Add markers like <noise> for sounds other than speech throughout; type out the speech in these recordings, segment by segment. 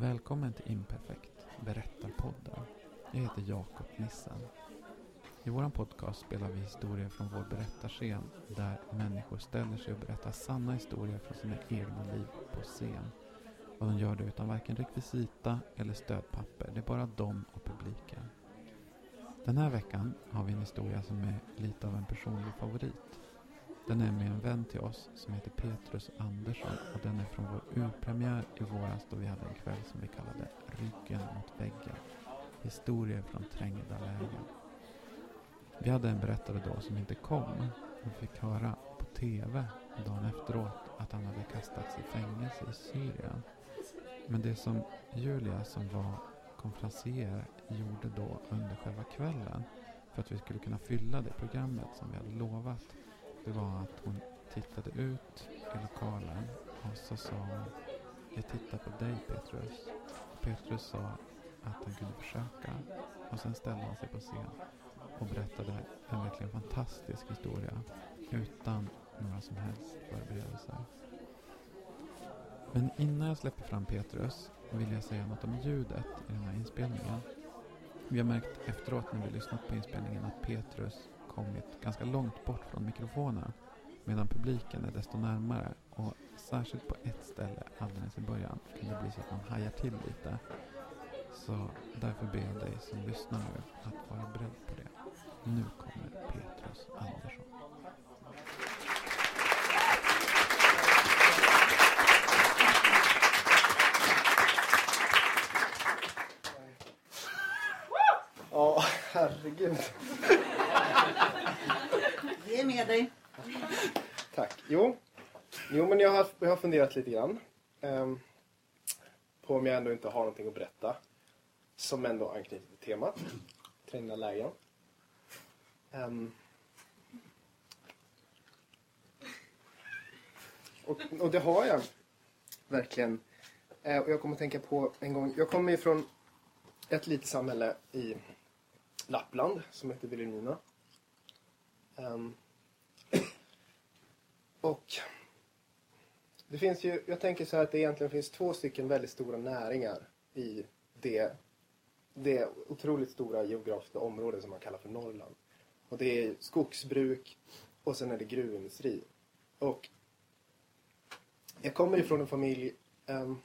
Välkommen till Imperfekt, Berättarpodden. Jag heter Jakob Nissen. I vår podcast spelar vi historier från vår berättarscen där människor ställer sig och berättar sanna historier från sina egna liv på scen. Och de gör det utan varken rekvisita eller stödpapper. Det är bara de och publiken. Den här veckan har vi en historia som är lite av en personlig favorit. Den är med en vän till oss som heter Petrus Andersson och den är från vår urpremiär i våras då vi hade en kväll som vi kallade Ryggen mot väggen. Historier från trängda lägen. Vi hade en berättare då som inte kom och fick höra på TV dagen efteråt att han hade kastats i fängelse i Syrien. Men det som Julia som var konferencier gjorde då under själva kvällen för att vi skulle kunna fylla det programmet som vi hade lovat det var att hon tittade ut i lokalen och så sa hon Jag tittar på dig Petrus. Petrus sa att han kunde försöka och sen ställde han sig på scen och berättade en verkligen fantastisk historia utan några som helst förberedelser. Men innan jag släpper fram Petrus vill jag säga något om ljudet i den här inspelningen. Vi har märkt efteråt när vi lyssnat på inspelningen att Petrus kommit ganska långt bort från mikrofonen medan publiken är desto närmare och särskilt på ett ställe alldeles i början kan det bli så att man hajar till lite. Så därför ber jag dig som lyssnar nu att vara beredd på det. Nu kommer Petrus Andersson. Ja, herregud. Vi är med dig. Tack. Jo, jo men jag har, jag har funderat lite grann. ehm, på om jag ändå inte har någonting att berätta. Som ändå anknyter till temat. Träna lägen. Ehm, och, och det har jag verkligen. Eh, och jag kommer att tänka på en gång. Jag kommer ifrån ett litet samhälle i Lappland som heter Vilhelmina. Um, och det finns ju, jag tänker så här att det egentligen finns två stycken väldigt stora näringar i det, det otroligt stora geografiska område som man kallar för Norrland. Och det är skogsbruk och sen är det gruvindustri. Och jag kommer ifrån en familj ehm, um,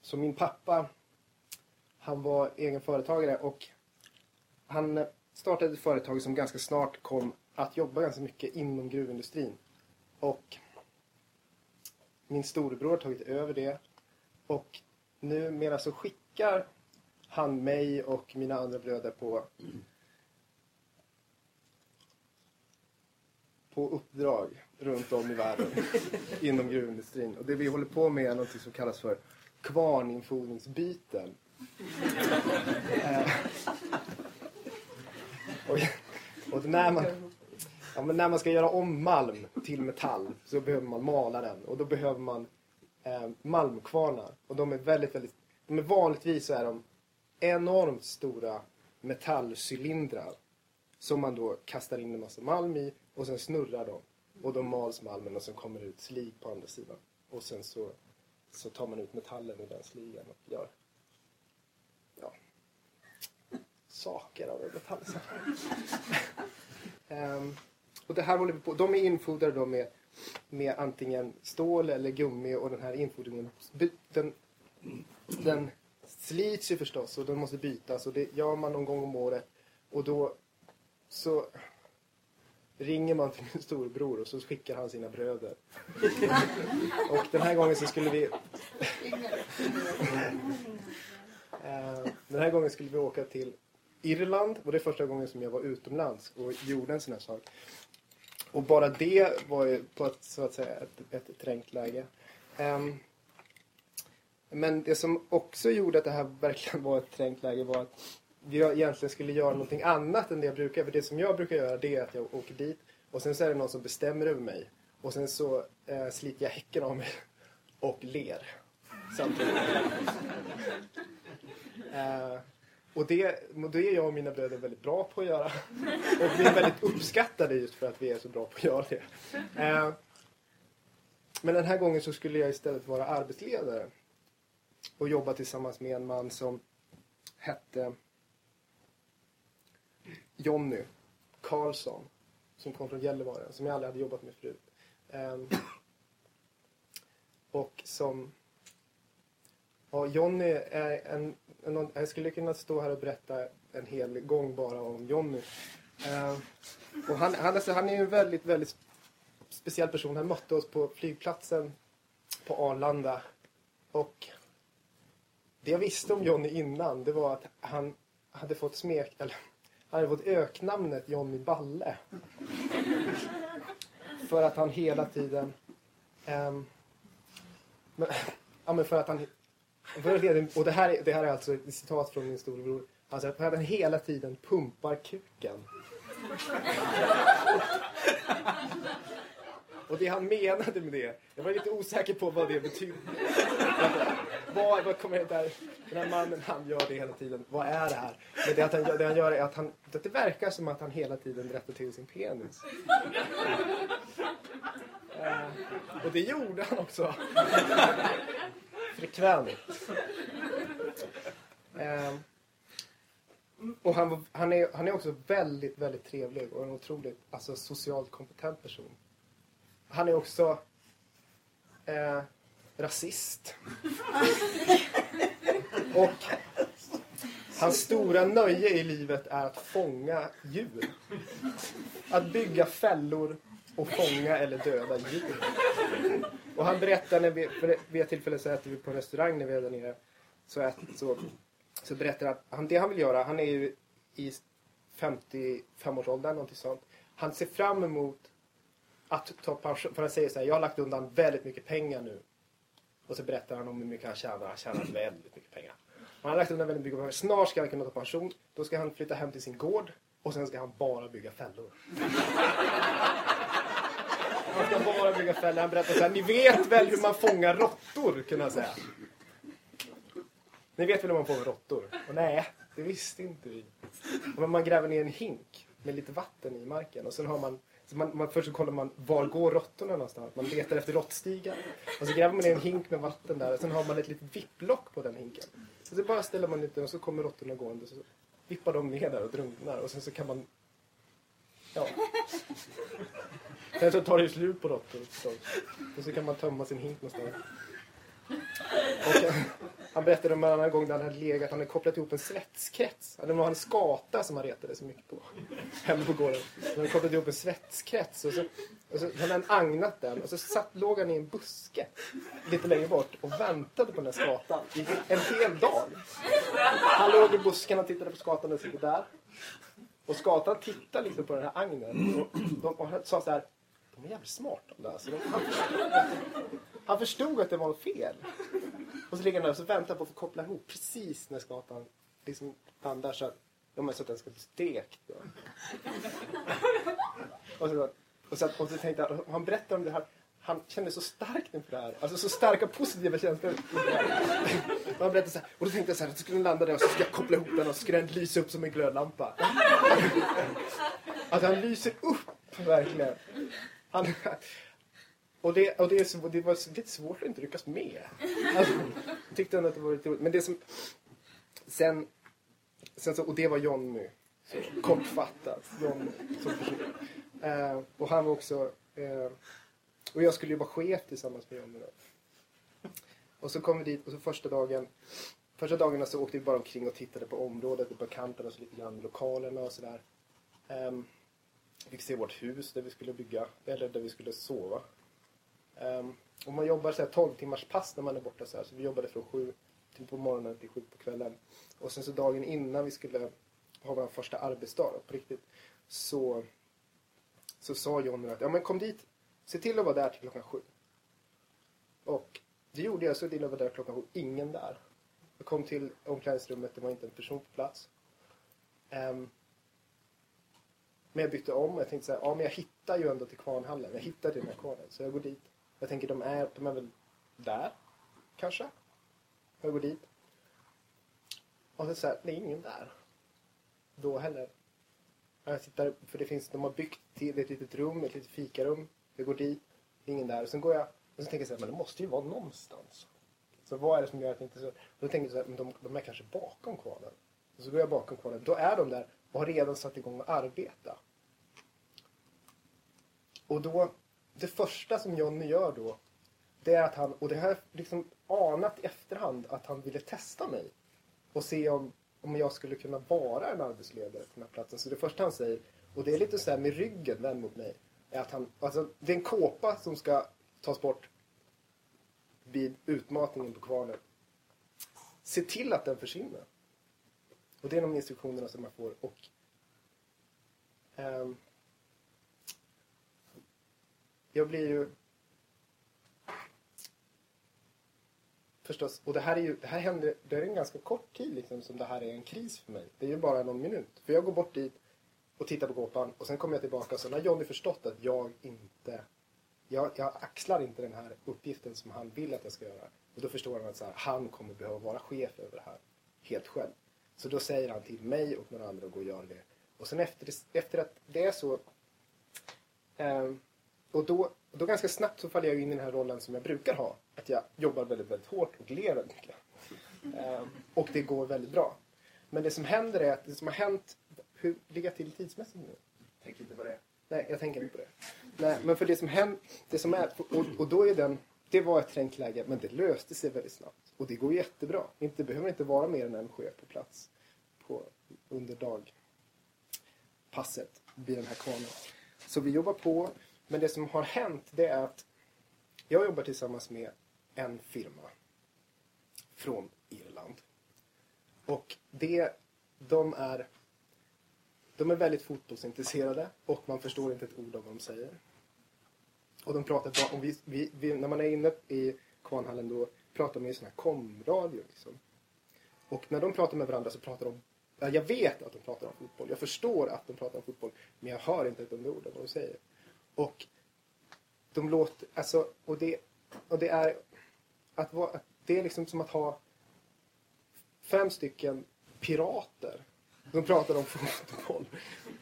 så min pappa han var egen företagare och han startade ett företag som ganska snart kom att jobba ganska mycket inom gruvindustrin. Och min storebror har tagit över det. Och numera så skickar han mig och mina andra bröder på på uppdrag runt om i världen <laughs> inom gruvindustrin. Och det vi håller på med är något som kallas för kvarninfordringsbyten. <laughs> Eh, och, och när man, ja, men när man ska göra om malm till metall så behöver man mala den och då behöver man eh, malmkvarnar. Och de är väldigt, väldigt, de är vanligtvis så är de enormt stora metallcylindrar som man då kastar in en massa malm i och sen snurrar de. Och då mals malmen och sen kommer det ut slig på andra sidan. Och sen så, så tar man ut metallen ur den sligen och gör ja, saker av det um, <laughs> ehm, och det här håller vi på. De är infodrade då med, med antingen stål eller gummi och den här infodringen den, den slits ju förstås och den måste bytas och det gör man någon gång om året. Och då så ringer man till min storebror och så skickar han sina bröder. <laughs> och den här gången så skulle vi... Eh, den här gången skulle vi åka till Irland och det är första gången som jag var utomlands och gjorde en sån här sak. Och bara det var ju på ett, så att säga, ett, ett trängt läge. Um, men det som också gjorde att det här verkligen var ett trängt läge var att vi egentligen skulle göra någonting annat än det jag brukar. För det som jag brukar göra det är att jag åker dit och sen så är det någon som bestämmer över mig. Och sen så eh, sliter jag häcken av mig och ler. Samtidigt. <laughs> eh, och det, det är jag och mina bröder väldigt bra på att göra. Och vi är väldigt uppskattade just för att vi är så bra på att göra det. Eh, men den här gången så skulle jag istället vara arbetsledare. och jobba tillsammans med en man som hette Jonny Karlsson. Som kom från Gällivare, som jag aldrig hade jobbat med förut. Eh, och som... Ja, Jonny är en, en... Jag skulle kunna stå här och berätta en hel gång bara om Jonny. Eh, och han, han, alltså, han är ju en väldigt, väldigt speciell person. Han mötte oss på flygplatsen på Arlanda. Och det jag visste om Jonny innan, det var att han hade fått smek... Eller, han hade fått öknamnet Johnny Balle. För att han hela tiden... Eh, men, ja, men för att han... Och det här, är, det här är alltså ett citat från min storebror. Han säger att han hela tiden pumpar kuken. Och det han menade med det, jag var lite osäker på vad det betydde. Vad, vad kommer det där, den här mannen, han gör det hela tiden. Vad är det här? Men det, att han, gör- det han gör är att han, det verkar som att han hela tiden rättar till sin penis. Eh, och det gjorde han också. Frekvent. Eh, och han, han, är, han är också väldigt, väldigt trevlig och en otroligt alltså, socialt kompetent person. Han är också eh, rasist. och hans stora nöje i livet är att fånga djur. Att bygga fällor och fånga eller döda djur. Och han berättar, när vi, för vid ett tillfälle så äter vi på en restaurang när vi är där nere. Så, ät, så, så berättar han att han, det han vill göra, han är ju i 55-årsåldern, någonting sånt. Han ser fram emot att ta pension, för han säger så här, jag har lagt undan väldigt mycket pengar nu. Och så berättar han om hur mycket han tjänar. Han tjänar väldigt mycket pengar. Han har lagt undan väldigt mycket pengar. Snart ska han kunna ta pension. Då ska han flytta hem till sin gård. Och sen ska han bara bygga fällor. Han ska bara bygga fällor. Han berättar så här, ni vet väl hur man fångar råttor, kunde han säga. Ni vet väl hur man fångar råttor? Och nej, det visste inte vi. Och man gräver ner en hink med lite vatten i marken. Och sen har man så man, man, först så kollar man var går råttorna någonstans. Man letar efter råttstigar. Och så gräver man ner en hink med vatten där. Och sen har man ett litet vipplock på den hinken. Och så bara ställer man ut den och så kommer råttorna gående. Så vippar de ner där och drunknar. Och sen så kan man... Ja. Sen så tar det ju slut på råttor förstås. Och så kan man tömma sin hink någonstans. Och, han berättade om en annan gång där han hade legat, han hade kopplat ihop en svetskrets. Det var en skata som han retade så mycket på. Hemma på gården. Han hade kopplat ihop en svetskrets och så, och så hade han agnat den och så satt, låg han i en buske lite längre bort och väntade på den där skatan i en hel dag. Han låg i busken och tittade på skatan och sitter där. Och skatan tittade liksom på den här agnen och, de, och sa så här, de är jävligt smarta de där. Så de, han, han förstod att det var fel. Och så ligger han där och så väntar på att få koppla ihop precis när skatan liksom landar så att, ja, men så att den ska bli stekt. Då. Och, så, och, så, och så tänkte han, och han berättar om det här, han kände så starkt inför det här. Alltså så starka positiva känslor. Och han berättade så här, och då tänkte jag så här, att skulle den landa där och så ska jag koppla ihop den och så ska den lysa upp som en glödlampa. Att han lyser upp, verkligen. Han, och det, och det, är det var lite svårt att inte lyckas med. Alltså, jag tyckte ändå att det var lite roligt. Men det som... Sen, sen så, och det var Jonny. Kortfattat. Jonny som person. Eh, och han var också... Eh, och jag skulle ju vara chef tillsammans med Jonny då. Och så kom vi dit och så första dagen... Första dagarna så åkte vi bara omkring och tittade på området, och bekantade oss lite grann med lokalerna och sådär. Um, fick se vårt hus där vi skulle bygga, eller där vi skulle sova. Um, och man jobbar så här 12 timmars pass när man är borta så här. Så vi jobbade från sju till på morgonen till sju på kvällen. Och sen så dagen innan vi skulle ha vår första arbetsdag då, på riktigt. Så, så sa Johnny att ja men kom dit, se till att vara där till klockan sju. Och det gjorde jag, så till att vara där klockan sju. Ingen där. Jag kom till omklädningsrummet, det var inte en person på plats. Um, men jag bytte om och jag tänkte så här, ja men jag hittar ju ändå till kvarnhallen. Jag hittar till den här kvarnen. Så jag går dit. Jag tänker de är, de är väl där, kanske. Jag går dit. Och så säger det är ingen där. Då heller. Jag tittar, för det finns, de har byggt till ett litet rum, ett litet fikarum. Jag går dit, det är ingen där. Och sen går jag, och så tänker jag så här, men det måste ju vara någonstans. Så vad är det som gör att det inte så? Och då tänker jag så här, men de, de är kanske bakom kvarnen. Och så går jag bakom kvarnen. Då är de där och har redan satt igång att arbeta. Och då, det första som Jonny gör då, det är att han, och det har jag liksom anat i efterhand, att han ville testa mig. Och se om, om jag skulle kunna vara en arbetsledare på den här platsen. Så det första han säger, och det är lite så här med ryggen vänd mot mig, är att han, alltså det är en kåpa som ska tas bort vid utmatningen på kvarnen. Se till att den försvinner. Och det är de instruktionerna som man får. Och um, Jag blir ju förstås, och det här är ju, det här händer, det är en ganska kort tid liksom som det här är en kris för mig. Det är ju bara någon minut. För jag går bort dit och tittar på gåpan och sen kommer jag tillbaka och så har Johnny förstått att jag inte jag, jag axlar inte den här uppgiften som han vill att jag ska göra. Och då förstår han att så här, han kommer behöva vara chef över det här helt själv. Så då säger han till mig och några andra att gå och göra det. Och sen efter, efter att det är så eh, och då, då ganska snabbt så faller jag in i den här rollen som jag brukar ha. Att jag jobbar väldigt, väldigt hårt och ler väldigt mycket. Eh, och det går väldigt bra. Men det som händer är att det som har hänt... Hur ligger jag till tidsmässigt nu? Tänk inte på det. Nej, jag tänker inte på det. Nej, men för det som händer, det som är, och, och då är den, det var ett trängt läge, men det löste sig väldigt snabbt. Och det går jättebra. Det behöver inte vara mer än en chef på plats på, under dagpasset vid den här kvarnen. Så vi jobbar på, men det som har hänt det är att jag jobbar tillsammans med en firma från Irland. Och det, de är de är väldigt fotbollsintresserade och man förstår inte ett ord av vad de säger. Och de pratar bara om vi, vi, vi, när man är inne i kvarnhallen då pratar de i sån här komradio liksom. Och när de pratar med varandra så pratar de jag vet att de pratar om fotboll. Jag förstår att de pratar om fotboll. Men jag hör inte ett enda ord av vad de säger. Och de låter, alltså, och det, och det är att vara, det är liksom som att ha fem stycken pirater de pratar om <laughs> fotboll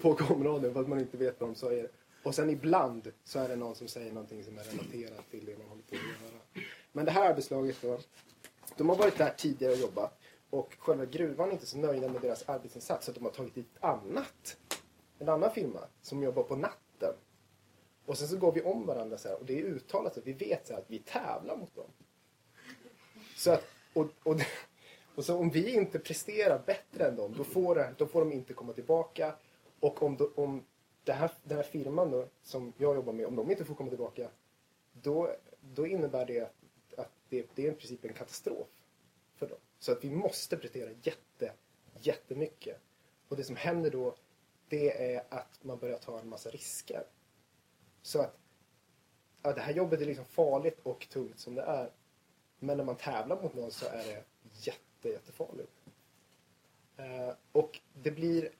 på komradion för att man inte vet vad de säger. Och sen ibland så är det någon som säger någonting som är relaterat till det man håller på att göra. Men det här arbetslaget då, de har varit där tidigare och jobbat. Och själva gruvan är inte så nöjda med deras arbetsinsats så att de har tagit dit annat. En annan firma som jobbar på natten. Och sen så går vi om varandra så här, och det är uttalat så att vi vet så här, att vi tävlar mot dem. Så att, och, och <laughs> och så om vi inte presterar bättre än dem, då får, det, då får de inte komma tillbaka. Och om, då, om det här, den här firman då, som jag jobbar med, om de inte får komma tillbaka, då, då innebär det att det, det, är i princip en katastrof för dem. Så att vi måste prestera jätte, jättemycket. Och det som händer då, det är att man börjar ta en massa risker. Så att ja, det här jobbet är liksom farligt och tungt som det är. Men när man tävlar mot någon så är det jätte jättefarligt. Eh, och det blir...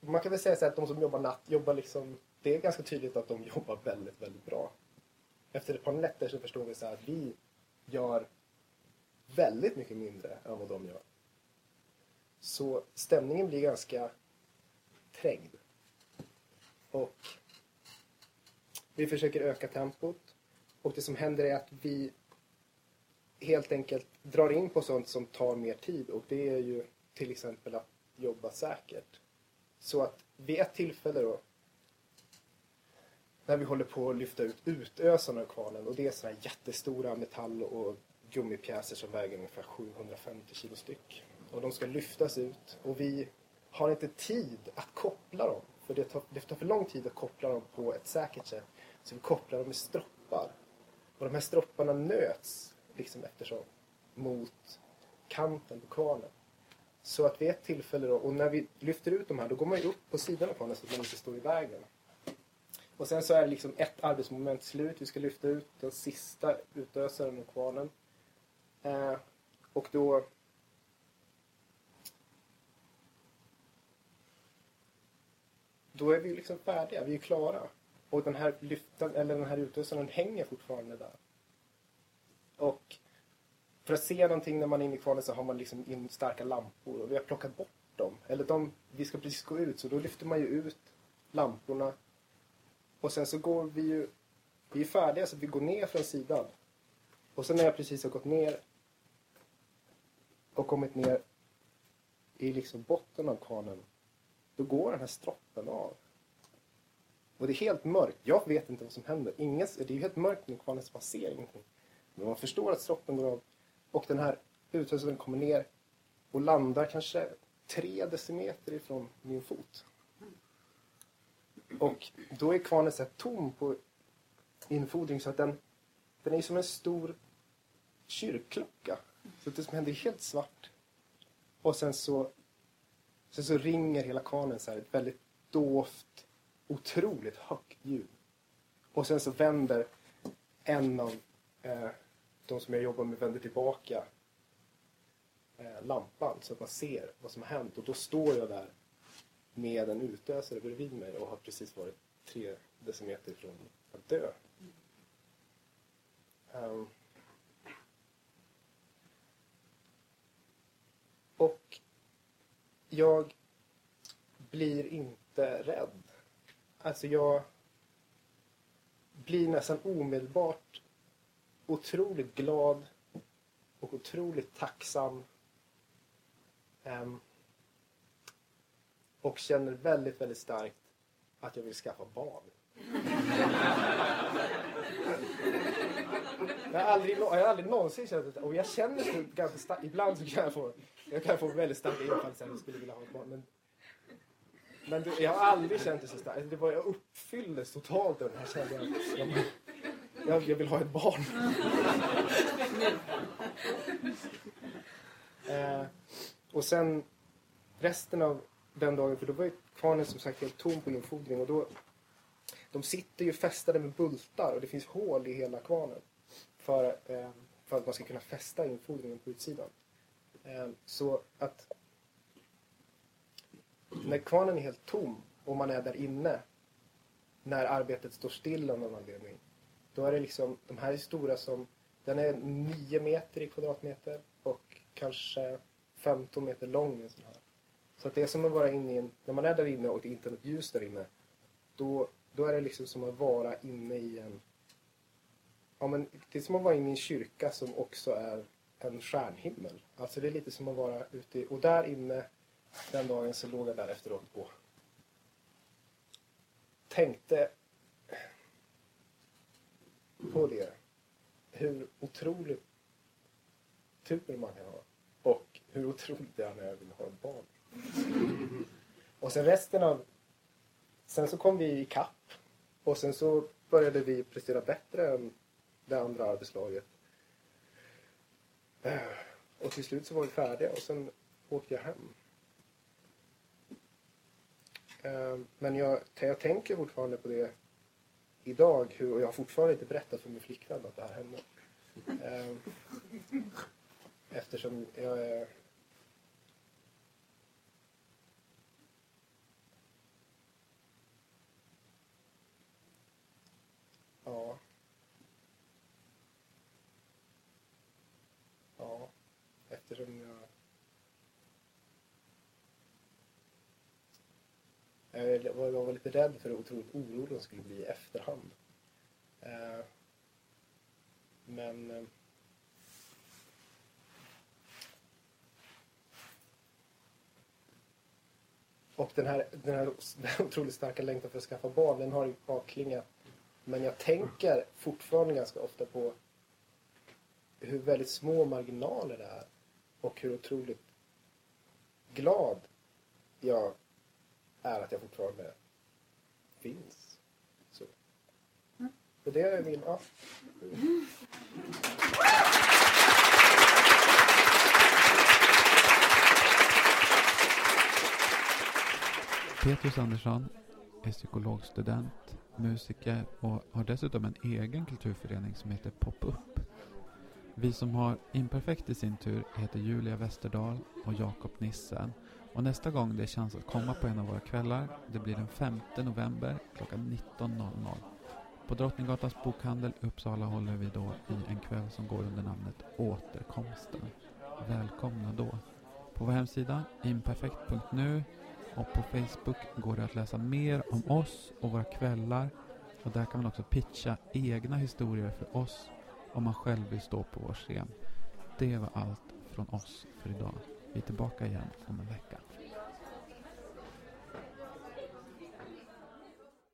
Man kan väl säga så att de som jobbar natt jobbar liksom... Det är ganska tydligt att de jobbar väldigt, väldigt bra. Efter ett par nätter så förstår vi så att vi gör väldigt mycket mindre än vad de gör. Så stämningen blir ganska trängd. Och vi försöker öka tempot. Och det som händer är att vi helt enkelt drar in på sånt som tar mer tid och det är ju till exempel att jobba säkert. Så att vid ett tillfälle då när vi håller på att lyfta ut utösarna ur kvarnen och det är sådana här jättestora metall och gummipjäser som väger ungefär 750 kilo styck. Och de ska lyftas ut och vi har inte tid att koppla dem. För det tar, det tar för lång tid att koppla dem på ett säkert sätt. Så vi kopplar dem med stroppar. Och de här stropparna nöts liksom eftersom mot kanten på kvarnen. Så att vid ett tillfälle då, och när vi lyfter ut de här, då går man ju upp på sidan av kvarnen så att man inte står i vägen. Och sen så är det liksom ett arbetsmoment slut. Vi ska lyfta ut den sista utösaren ur kvarnen. Eh, och då då är vi liksom färdiga, vi är klara. Och den här lyften, eller den här utösaren hänger fortfarande där. Och för att se någonting när man är inne i kvarnen så har man liksom in starka lampor och vi har plockat bort dem. Eller de, vi ska precis gå ut så då lyfter man ju ut lamporna. Och sen så går vi ju, vi är färdiga så vi går ner från sidan. Och sen när jag precis har gått ner och kommit ner i liksom botten av kvarnen, då går den här stroppen av. Och det är helt mörkt. Jag vet inte vad som händer. Ingen, det är ju helt mörkt i kvarnen så man ser ingenting. Men man förstår att stroppen går av och den här utrustningen kommer ner och landar kanske tre decimeter ifrån min fot. Och då är kvarnen så tom på infodring så att den, den är som en stor kyrkklocka. Så det som händer är helt svart. Och sen så, sen så ringer hela kvarnen så här ett väldigt dovt, otroligt högt ljud. Och sen så vänder en av eh, de som jag jobbar med vänder tillbaka eh, lampan så att man ser vad som har hänt. Och då står jag där med en utösare bredvid mig och har precis varit tre decimeter från att dö. Um, och jag blir inte rädd. Alltså jag blir nästan omedelbart otroligt glad och otroligt tacksam. Um, och känner väldigt, väldigt starkt att jag vill skaffa barn. Jag har aldrig, jag har aldrig någonsin känt det. Och jag känner det ganska starkt. Ibland så kan jag få, jag kan få väldigt starka infall sen jag skulle vilja ha ett barn. Men, men det, jag har aldrig känt det så starkt. Alltså, det var, jag uppfylldes totalt av den här känslan. Jag, jag, jag vill ha ett barn. eh, och sen resten av den dagen, för då var ju kvarnen som sagt helt tom på infodring och då de sitter ju fästade med bultar och det finns hål i hela kvarnen för, eh, för att man ska kunna fästa infodringen på utsidan. Eh, så att när kvarnen är helt tom och man är där inne när arbetet står still av någon anledning då är det liksom, de här är stora som, den är 9 meter i kvadratmeter och kanske 15 meter lång. En sån här. Så att det är som att vara inne i en, när man är där inne och det inte är något ljus där inne, då, då är det liksom som att vara inne i en, ja men det är som att vara inne i en kyrka som också är en stjärnhimmel. Alltså det är lite som att vara ute i, och där inne den dagen så låg jag där efteråt och tänkte på det. Hur otroligt tur man kan ha. Och hur otroligt det är när jag vill ha ett barn. Och sen resten av... Sen så kom vi i kapp och sen så började vi prestera bättre än det andra arbetslaget. Eh, och till slut så var vi färdiga och sen åkte jag hem. Eh, men jag, jag tänker fortfarande på det idag hur, och jag har fortfarande inte berättat för min flickvän att det här hände. Eh, eftersom jag är Jag var, jag var lite rädd för hur otroligt orolig hon skulle bli i efterhand. Eh, men... Eh, och den här, den här <laughs> otroligt starka längtan för att skaffa barn, den har ju avklingat men jag tänker fortfarande ganska ofta på hur väldigt små marginaler det är och hur otroligt glad jag är att jag fortfarande finns. Så. Och det är min... Ja. Petrus Andersson är psykologstudent musiker och har dessutom en egen kulturförening som heter Pop-Up. Vi som har Imperfekt i sin tur heter Julia Westerdahl och Jakob Nissen. Och nästa gång det är chans att komma på en av våra kvällar, det blir den 5 november klockan 19.00. På Drottninggatans bokhandel i Uppsala håller vi då i en kväll som går under namnet Återkomsten. Välkomna då. På vår hemsida imperfekt.nu och på Facebook går det att läsa mer om oss och våra kvällar. Och där kan man också pitcha egna historier för oss om man själv vill stå på vår scen. Det var allt från oss för idag. Vi är tillbaka igen om en vecka.